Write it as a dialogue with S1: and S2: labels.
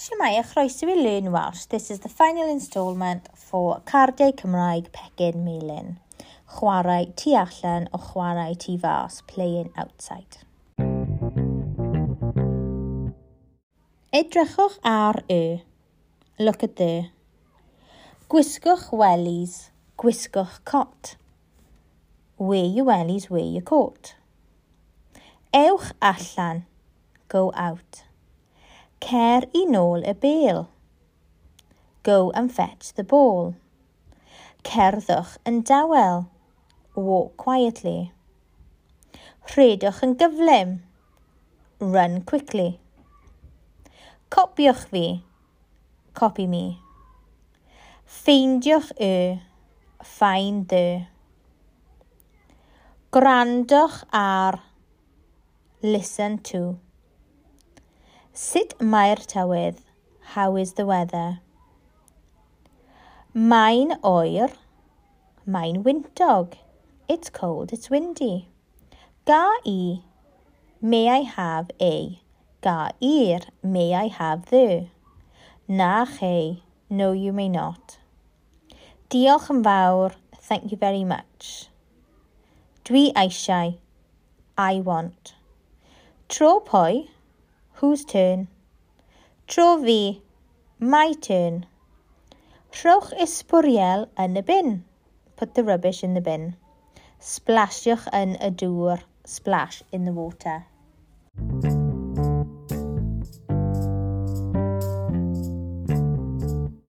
S1: Shemaya chroeso i Learn Welsh. This is the final instalment for Cardiau Cymraeg Pegin Melin. Chwarae tu allan o chwarae tu fas, playing outside. Edrychwch ar y. Look at the. Gwisgwch wellies, gwisgwch cot. Wear your wellies, wear your coat. Ewch allan, go out. Cer i nôl y bêl. Go and fetch the ball. Cerddwch yn dawel. Walk quietly. Rhedwch yn gyflym. Run quickly. Copiwch fi. Copy me. Ffeindiwch y. Find the. Grandwch ar. Listen to. Sut mae'r tywydd? How is the weather? Mae'n oer. Mae'n wyntog. It's cold, it's windy. Ga i. May I have a. Ga i'r. May I have the. Na chei. No, you may not. Diolch yn fawr. Thank you very much. Dwi eisiau. I want. Tro pwy? Whose turn? Tro fi. My turn. Rhowch ysbwriel yn y bin. Put the rubbish in the bin. Splasiwch yn y dŵr. Splash in the water.